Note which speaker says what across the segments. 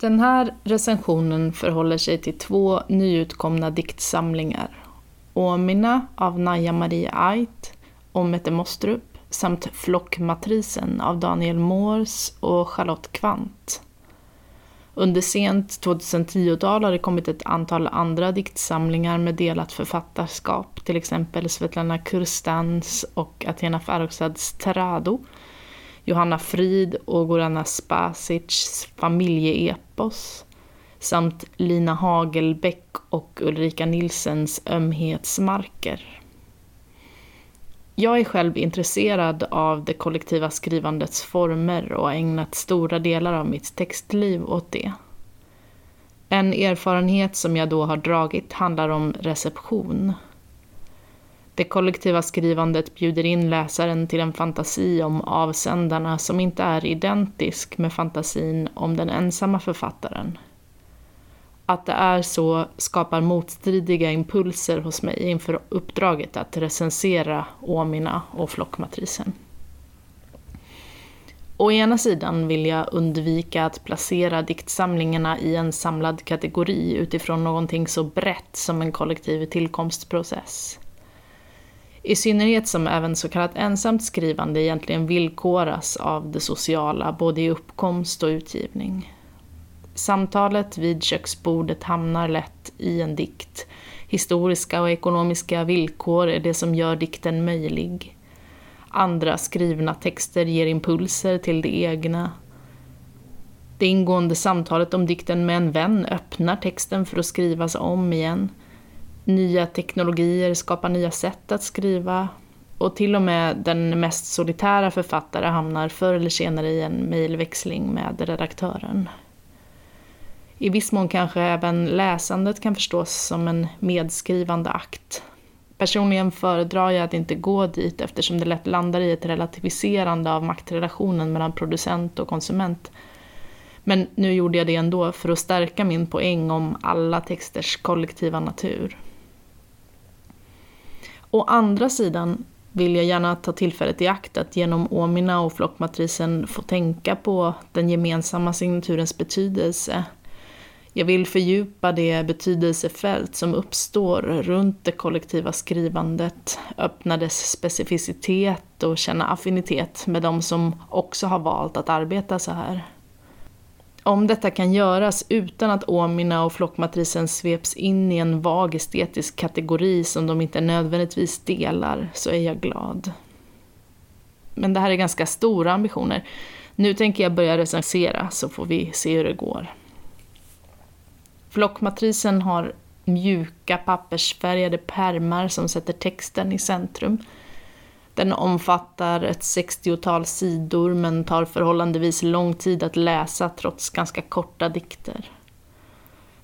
Speaker 1: Den här recensionen förhåller sig till två nyutkomna diktsamlingar. Åmina av Naja Marie Ait och Mette Mostrup samt Flockmatrisen av Daniel Moors och Charlotte Kvant. Under sent 2010-tal har det kommit ett antal andra diktsamlingar med delat författarskap, till exempel Svetlana Kurstans och Athena Farrokhzads Terado, Johanna Frid och Gorana Spasics familjeepos samt Lina Hagelbäck och Ulrika Nilsens Ömhetsmarker. Jag är själv intresserad av det kollektiva skrivandets former och har ägnat stora delar av mitt textliv åt det. En erfarenhet som jag då har dragit handlar om reception. Det kollektiva skrivandet bjuder in läsaren till en fantasi om avsändarna som inte är identisk med fantasin om den ensamma författaren. Att det är så skapar motstridiga impulser hos mig inför uppdraget att recensera Åmina och flockmatrisen. Å ena sidan vill jag undvika att placera diktsamlingarna i en samlad kategori utifrån någonting så brett som en kollektiv tillkomstprocess. I synnerhet som även så kallat ensamt skrivande egentligen villkoras av det sociala, både i uppkomst och utgivning. Samtalet vid köksbordet hamnar lätt i en dikt. Historiska och ekonomiska villkor är det som gör dikten möjlig. Andra skrivna texter ger impulser till det egna. Det ingående samtalet om dikten med en vän öppnar texten för att skrivas om igen. Nya teknologier skapar nya sätt att skriva och till och med den mest solitära författare hamnar förr eller senare i en mejlväxling med redaktören. I viss mån kanske även läsandet kan förstås som en medskrivande akt. Personligen föredrar jag att inte gå dit eftersom det lätt landar i ett relativiserande av maktrelationen mellan producent och konsument. Men nu gjorde jag det ändå för att stärka min poäng om alla texters kollektiva natur. Å andra sidan vill jag gärna ta tillfället i akt att genom Åmina och flockmatrisen få tänka på den gemensamma signaturens betydelse jag vill fördjupa det betydelsefält som uppstår runt det kollektiva skrivandet, öppna dess specificitet och känna affinitet med de som också har valt att arbeta så här. Om detta kan göras utan att Åmina och flockmatrisen sveps in i en vag estetisk kategori som de inte nödvändigtvis delar, så är jag glad. Men det här är ganska stora ambitioner. Nu tänker jag börja recensera så får vi se hur det går. Flockmatrisen har mjuka pappersfärgade pärmar som sätter texten i centrum. Den omfattar ett 60-tal sidor men tar förhållandevis lång tid att läsa trots ganska korta dikter.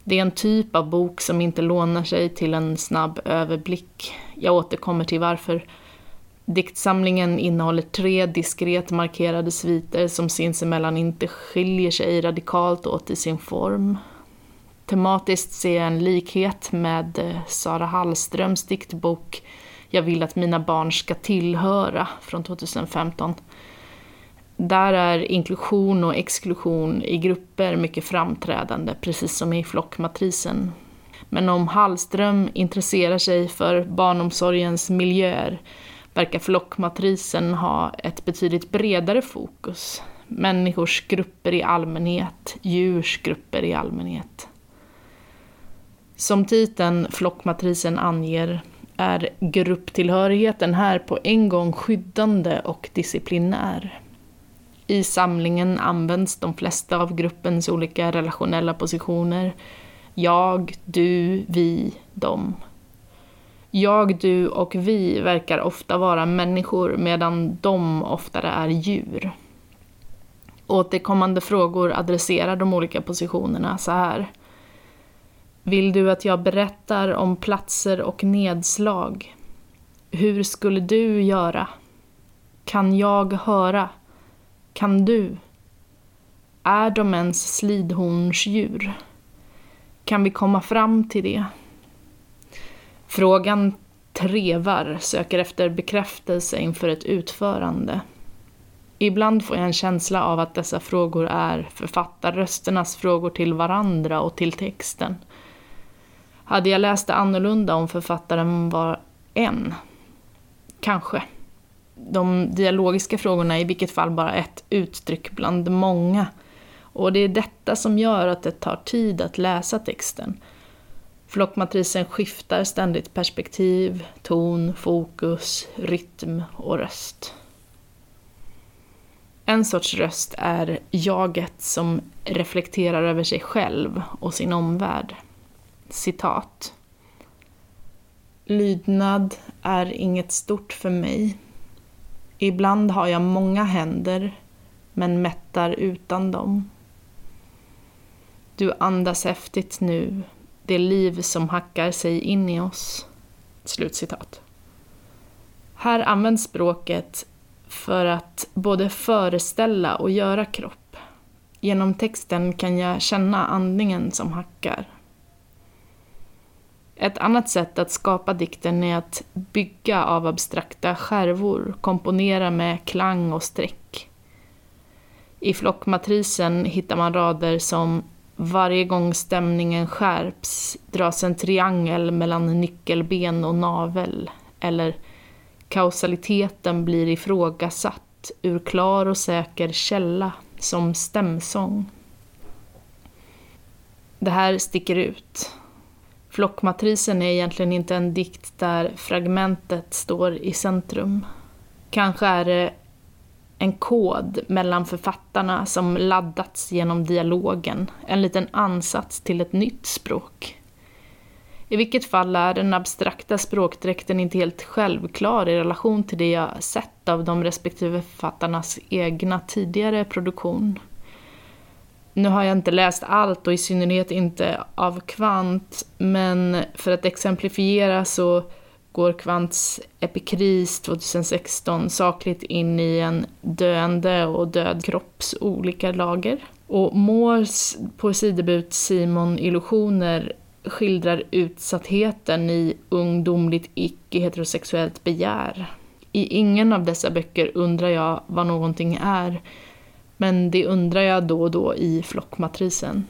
Speaker 1: Det är en typ av bok som inte lånar sig till en snabb överblick. Jag återkommer till varför. Diktsamlingen innehåller tre diskret markerade sviter som sinsemellan inte skiljer sig radikalt åt i sin form. Tematiskt ser jag en likhet med eh, Sara Hallströms diktbok jag vill att mina barn ska tillhöra från 2015. Där är inklusion och exklusion i grupper mycket framträdande, precis som i flockmatrisen. Men om Hallström intresserar sig för barnomsorgens miljöer verkar flockmatrisen ha ett betydligt bredare fokus. Människors grupper i allmänhet, djurs grupper i allmänhet. Som titeln Flockmatrisen anger är grupptillhörigheten här på en gång skyddande och disciplinär. I samlingen används de flesta av gruppens olika relationella positioner. Jag, du, vi, dem. Jag, du och vi verkar ofta vara människor medan de oftare är djur. Återkommande frågor adresserar de olika positionerna så här. Vill du att jag berättar om platser och nedslag? Hur skulle du göra? Kan jag höra? Kan du? Är de ens slidhornsdjur? Kan vi komma fram till det? Frågan trevar, söker efter bekräftelse inför ett utförande. Ibland får jag en känsla av att dessa frågor är författarrösternas frågor till varandra och till texten. Hade jag läst det annorlunda om författaren var en? Kanske. De dialogiska frågorna är i vilket fall bara ett uttryck bland många. Och det är detta som gör att det tar tid att läsa texten. Flockmatrisen skiftar ständigt perspektiv, ton, fokus, rytm och röst. En sorts röst är jaget som reflekterar över sig själv och sin omvärld. Citat. Lydnad är inget stort för mig. Ibland har jag många händer, men mättar utan dem. Du andas häftigt nu, det liv som hackar sig in i oss. Slutcitat. Här används språket för att både föreställa och göra kropp. Genom texten kan jag känna andningen som hackar. Ett annat sätt att skapa dikten är att bygga av abstrakta skärvor, komponera med klang och streck. I flockmatrisen hittar man rader som varje gång stämningen skärps dras en triangel mellan nyckelben och navel. Eller kausaliteten blir ifrågasatt ur klar och säker källa som stämsång. Det här sticker ut. Flockmatrisen är egentligen inte en dikt där fragmentet står i centrum. Kanske är det en kod mellan författarna som laddats genom dialogen, en liten ansats till ett nytt språk. I vilket fall är den abstrakta språkdräkten inte helt självklar i relation till det jag sett av de respektive författarnas egna tidigare produktion. Nu har jag inte läst allt och i synnerhet inte av Kvant, men för att exemplifiera så går Kvants Epikris 2016 sakligt in i en döende och död kropps olika lager. Och Moores poesidebut Simon Illusioner skildrar utsattheten i ungdomligt icke-heterosexuellt begär. I ingen av dessa böcker undrar jag vad någonting är, men det undrar jag då och då i flockmatrisen.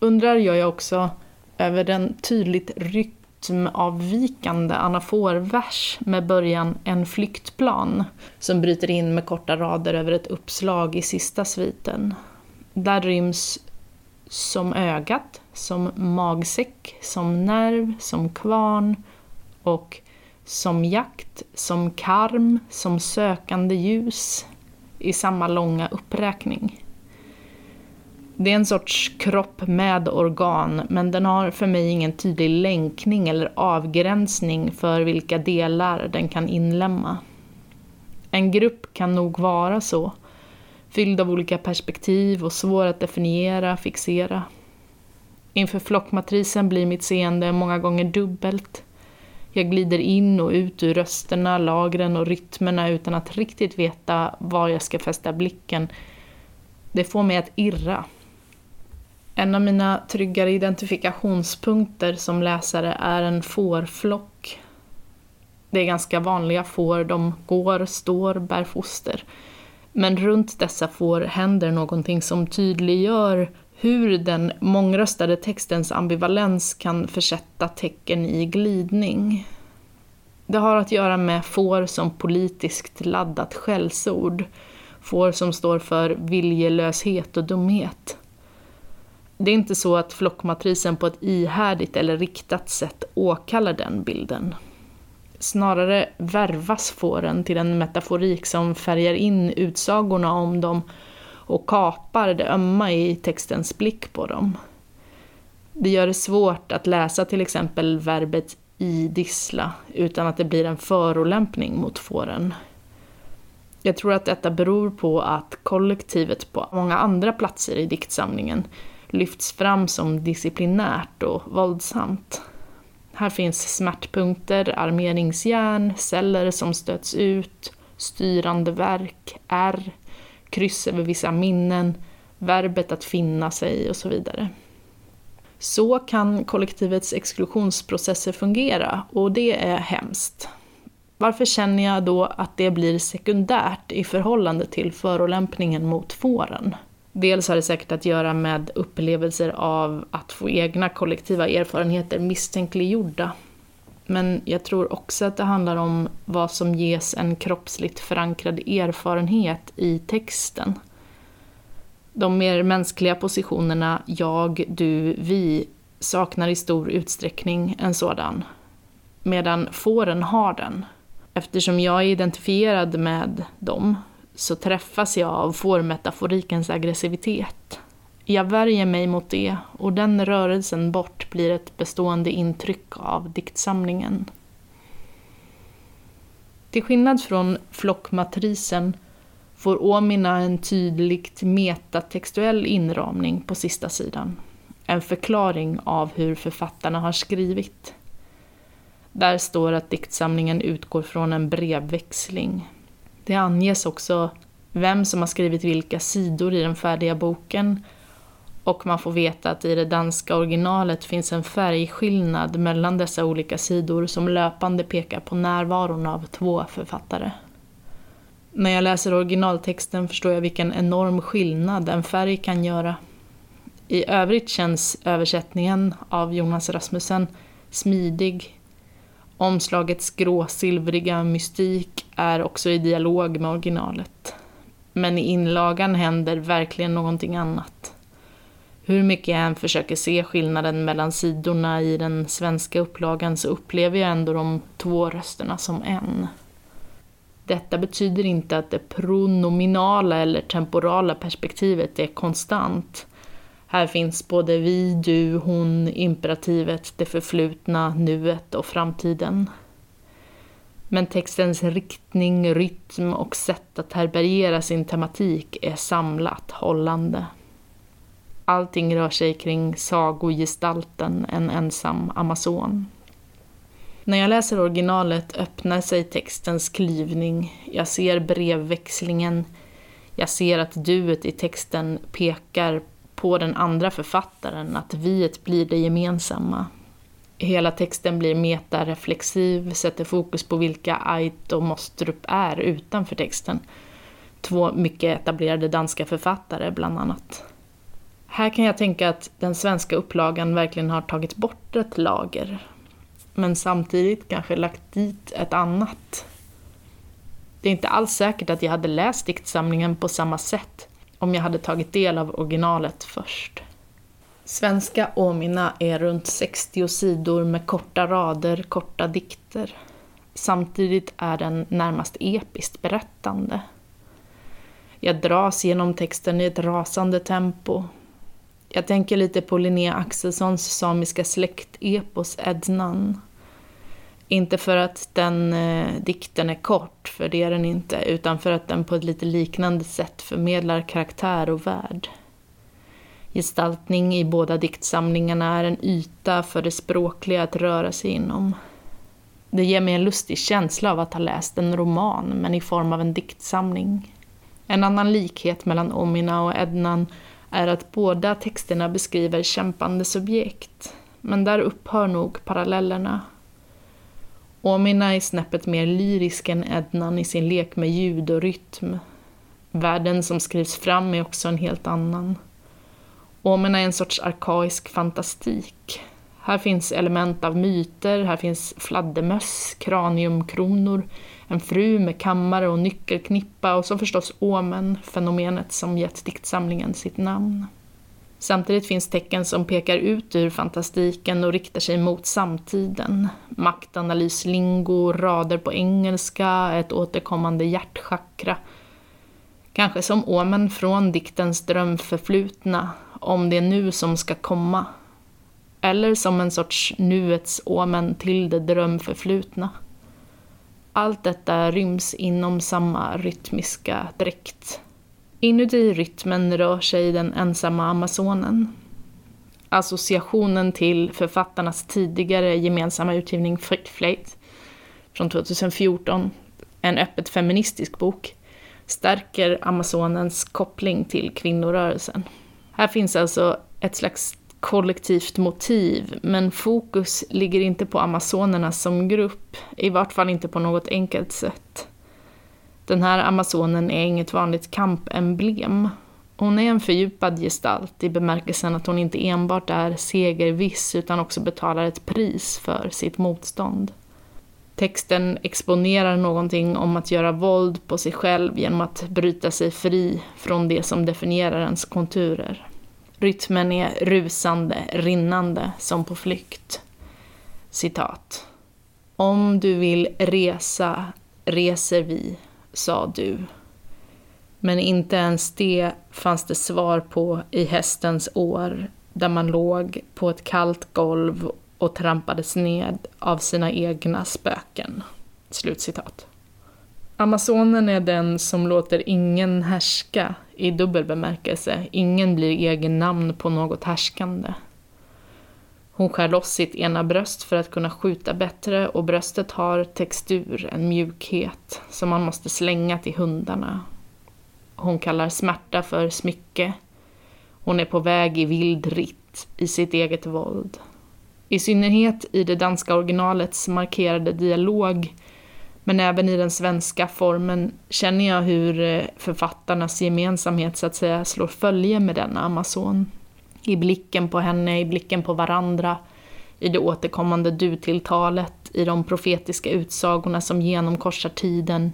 Speaker 1: Undrar gör jag också över den tydligt rytmavvikande anaforvers med början En flyktplan, som bryter in med korta rader över ett uppslag i sista sviten. Där ryms som ögat, som magsäck, som nerv, som kvarn och som jakt, som karm, som sökande ljus i samma långa uppräkning. Det är en sorts kropp med organ, men den har för mig ingen tydlig länkning eller avgränsning för vilka delar den kan inlämna. En grupp kan nog vara så, fylld av olika perspektiv och svår att definiera, fixera. Inför flockmatrisen blir mitt seende många gånger dubbelt. Jag glider in och ut ur rösterna, lagren och rytmerna utan att riktigt veta var jag ska fästa blicken. Det får mig att irra. En av mina tryggare identifikationspunkter som läsare är en fårflock. Det är ganska vanliga får, de går, står, bär foster. Men runt dessa får händer någonting som tydliggör hur den mångröstade textens ambivalens kan försätta tecken i glidning. Det har att göra med får som politiskt laddat skällsord, får som står för viljelöshet och dumhet. Det är inte så att flockmatrisen på ett ihärdigt eller riktat sätt åkallar den bilden. Snarare värvas fåren till en metaforik som färgar in utsagorna om dem och kapar det ömma i textens blick på dem. Det gör det svårt att läsa till exempel verbet idissla utan att det blir en förolämpning mot fåren. Jag tror att detta beror på att kollektivet på många andra platser i diktsamlingen lyfts fram som disciplinärt och våldsamt. Här finns smärtpunkter, armeringsjärn, celler som stöts ut, styrande verk, R, kryss över vissa minnen, verbet att finna sig och så vidare. Så kan kollektivets exklusionsprocesser fungera och det är hemskt. varför känner jag då att det blir sekundärt i förhållande till förolämpningen mot fåren? Dels har det säkert att göra med upplevelser av att få egna kollektiva erfarenheter misstänkliggjorda. Men jag tror också att det handlar om vad som ges en kroppsligt förankrad erfarenhet i texten. De mer mänskliga positionerna jag, du, vi saknar i stor utsträckning en sådan. Medan fåren har den. Eftersom jag är identifierad med dem så träffas jag av fårmetaforikens aggressivitet. Jag värjer mig mot det och den rörelsen bort blir ett bestående intryck av diktsamlingen. Till skillnad från flockmatrisen får Åmina en tydligt metatextuell inramning på sista sidan. En förklaring av hur författarna har skrivit. Där står att diktsamlingen utgår från en brevväxling. Det anges också vem som har skrivit vilka sidor i den färdiga boken och man får veta att i det danska originalet finns en färgskillnad mellan dessa olika sidor som löpande pekar på närvaron av två författare. När jag läser originaltexten förstår jag vilken enorm skillnad en färg kan göra. I övrigt känns översättningen av Jonas Rasmussen smidig. Omslagets gråsilvriga mystik är också i dialog med originalet. Men i inlagan händer verkligen någonting annat. Hur mycket jag än försöker se skillnaden mellan sidorna i den svenska upplagan så upplever jag ändå de två rösterna som en. Detta betyder inte att det pronominala eller temporala perspektivet är konstant. Här finns både vi, du, hon, imperativet, det förflutna, nuet och framtiden. Men textens riktning, rytm och sätt att härbärgera sin tematik är samlat, hållande. Allting rör sig kring sagogestalten, en ensam amazon. När jag läser originalet öppnar sig textens klyvning. Jag ser brevväxlingen. Jag ser att duet i texten pekar på den andra författaren, att viet blir det gemensamma. Hela texten blir metareflexiv, sätter fokus på vilka Ait och Mostrup är utanför texten. Två mycket etablerade danska författare bland annat. Här kan jag tänka att den svenska upplagan verkligen har tagit bort ett lager, men samtidigt kanske lagt dit ett annat. Det är inte alls säkert att jag hade läst diktsamlingen på samma sätt om jag hade tagit del av originalet först. Svenska Åmina är runt 60 sidor med korta rader, korta dikter. Samtidigt är den närmast episkt berättande. Jag dras genom texten i ett rasande tempo. Jag tänker lite på Linnea Axelssons samiska släktepos Ednan. Inte för att den eh, dikten är kort, för det är den inte, utan för att den på ett lite liknande sätt förmedlar karaktär och värld. Gestaltning i båda diktsamlingarna är en yta för det språkliga att röra sig inom. Det ger mig en lustig känsla av att ha läst en roman, men i form av en diktsamling. En annan likhet mellan Omina och Ednan är att båda texterna beskriver kämpande subjekt, men där upphör nog parallellerna. Omina är snäppet mer lyrisk än Ednan i sin lek med ljud och rytm. Världen som skrivs fram är också en helt annan. Omina är en sorts arkaisk fantastik. Här finns element av myter, här finns fladdermöss, kraniumkronor, en fru med kammare och nyckelknippa och så förstås Omen, fenomenet som gett diktsamlingen sitt namn. Samtidigt finns tecken som pekar ut ur fantastiken och riktar sig mot samtiden. Maktanalyslingo, rader på engelska, ett återkommande hjärtchakra. Kanske som omen från diktens drömförflutna, om det är nu som ska komma. Eller som en sorts nuets omen till det drömförflutna. Allt detta ryms inom samma rytmiska dräkt. Inuti rytmen rör sig den ensamma amazonen. Associationen till författarnas tidigare gemensamma utgivning Fritt Flight från 2014, en öppet feministisk bok, stärker amazonens koppling till kvinnorörelsen. Här finns alltså ett slags kollektivt motiv, men fokus ligger inte på amazonerna som grupp, i vart fall inte på något enkelt sätt. Den här amazonen är inget vanligt kampemblem. Hon är en fördjupad gestalt i bemärkelsen att hon inte enbart är segerviss utan också betalar ett pris för sitt motstånd. Texten exponerar någonting om att göra våld på sig själv genom att bryta sig fri från det som definierar ens konturer. Rytmen är rusande, rinnande, som på flykt. Citat. Om du vill resa, reser vi, sa du. Men inte ens det fanns det svar på i hästens år, där man låg på ett kallt golv och trampades ned av sina egna spöken. Slutcitat. Amazonen är den som låter ingen härska i dubbel bemärkelse. Ingen blir egen namn på något härskande. Hon skär loss sitt ena bröst för att kunna skjuta bättre och bröstet har textur, en mjukhet, som man måste slänga till hundarna. Hon kallar smärta för smycke. Hon är på väg i vild ritt i sitt eget våld. I synnerhet i det danska originalets markerade dialog, men även i den svenska formen känner jag hur eh, författarnas gemensamhet så att säga slår följe med denna Amazon. I blicken på henne, i blicken på varandra, i det återkommande du-tilltalet, i de profetiska utsagorna som genomkorsar tiden,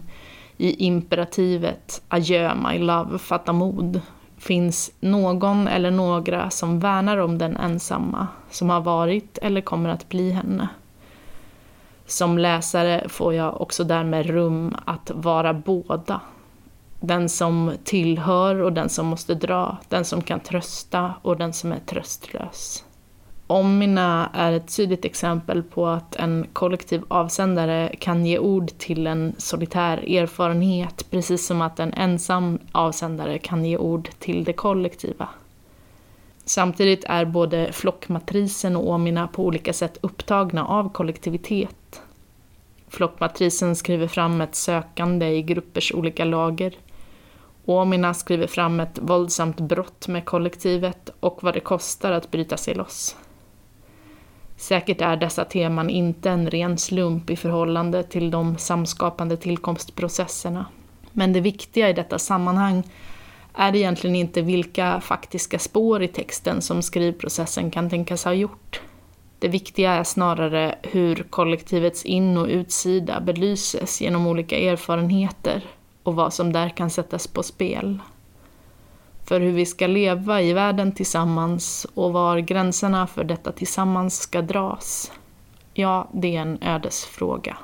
Speaker 1: i imperativet adjö my love, fatta mod, finns någon eller några som värnar om den ensamma, som har varit eller kommer att bli henne. Som läsare får jag också därmed rum att vara båda. Den som tillhör och den som måste dra, den som kan trösta och den som är tröstlös. Omina är ett tydligt exempel på att en kollektiv avsändare kan ge ord till en solitär erfarenhet, precis som att en ensam avsändare kan ge ord till det kollektiva. Samtidigt är både flockmatrisen och Omina på olika sätt upptagna av kollektivitet. Flockmatrisen skriver fram ett sökande i gruppers olika lager. Omina skriver fram ett våldsamt brott med kollektivet och vad det kostar att bryta sig loss. Säkert är dessa teman inte en ren slump i förhållande till de samskapande tillkomstprocesserna. Men det viktiga i detta sammanhang är egentligen inte vilka faktiska spår i texten som skrivprocessen kan tänkas ha gjort. Det viktiga är snarare hur kollektivets in och utsida belyses genom olika erfarenheter och vad som där kan sättas på spel för hur vi ska leva i världen tillsammans och var gränserna för detta tillsammans ska dras, ja, det är en ödesfråga.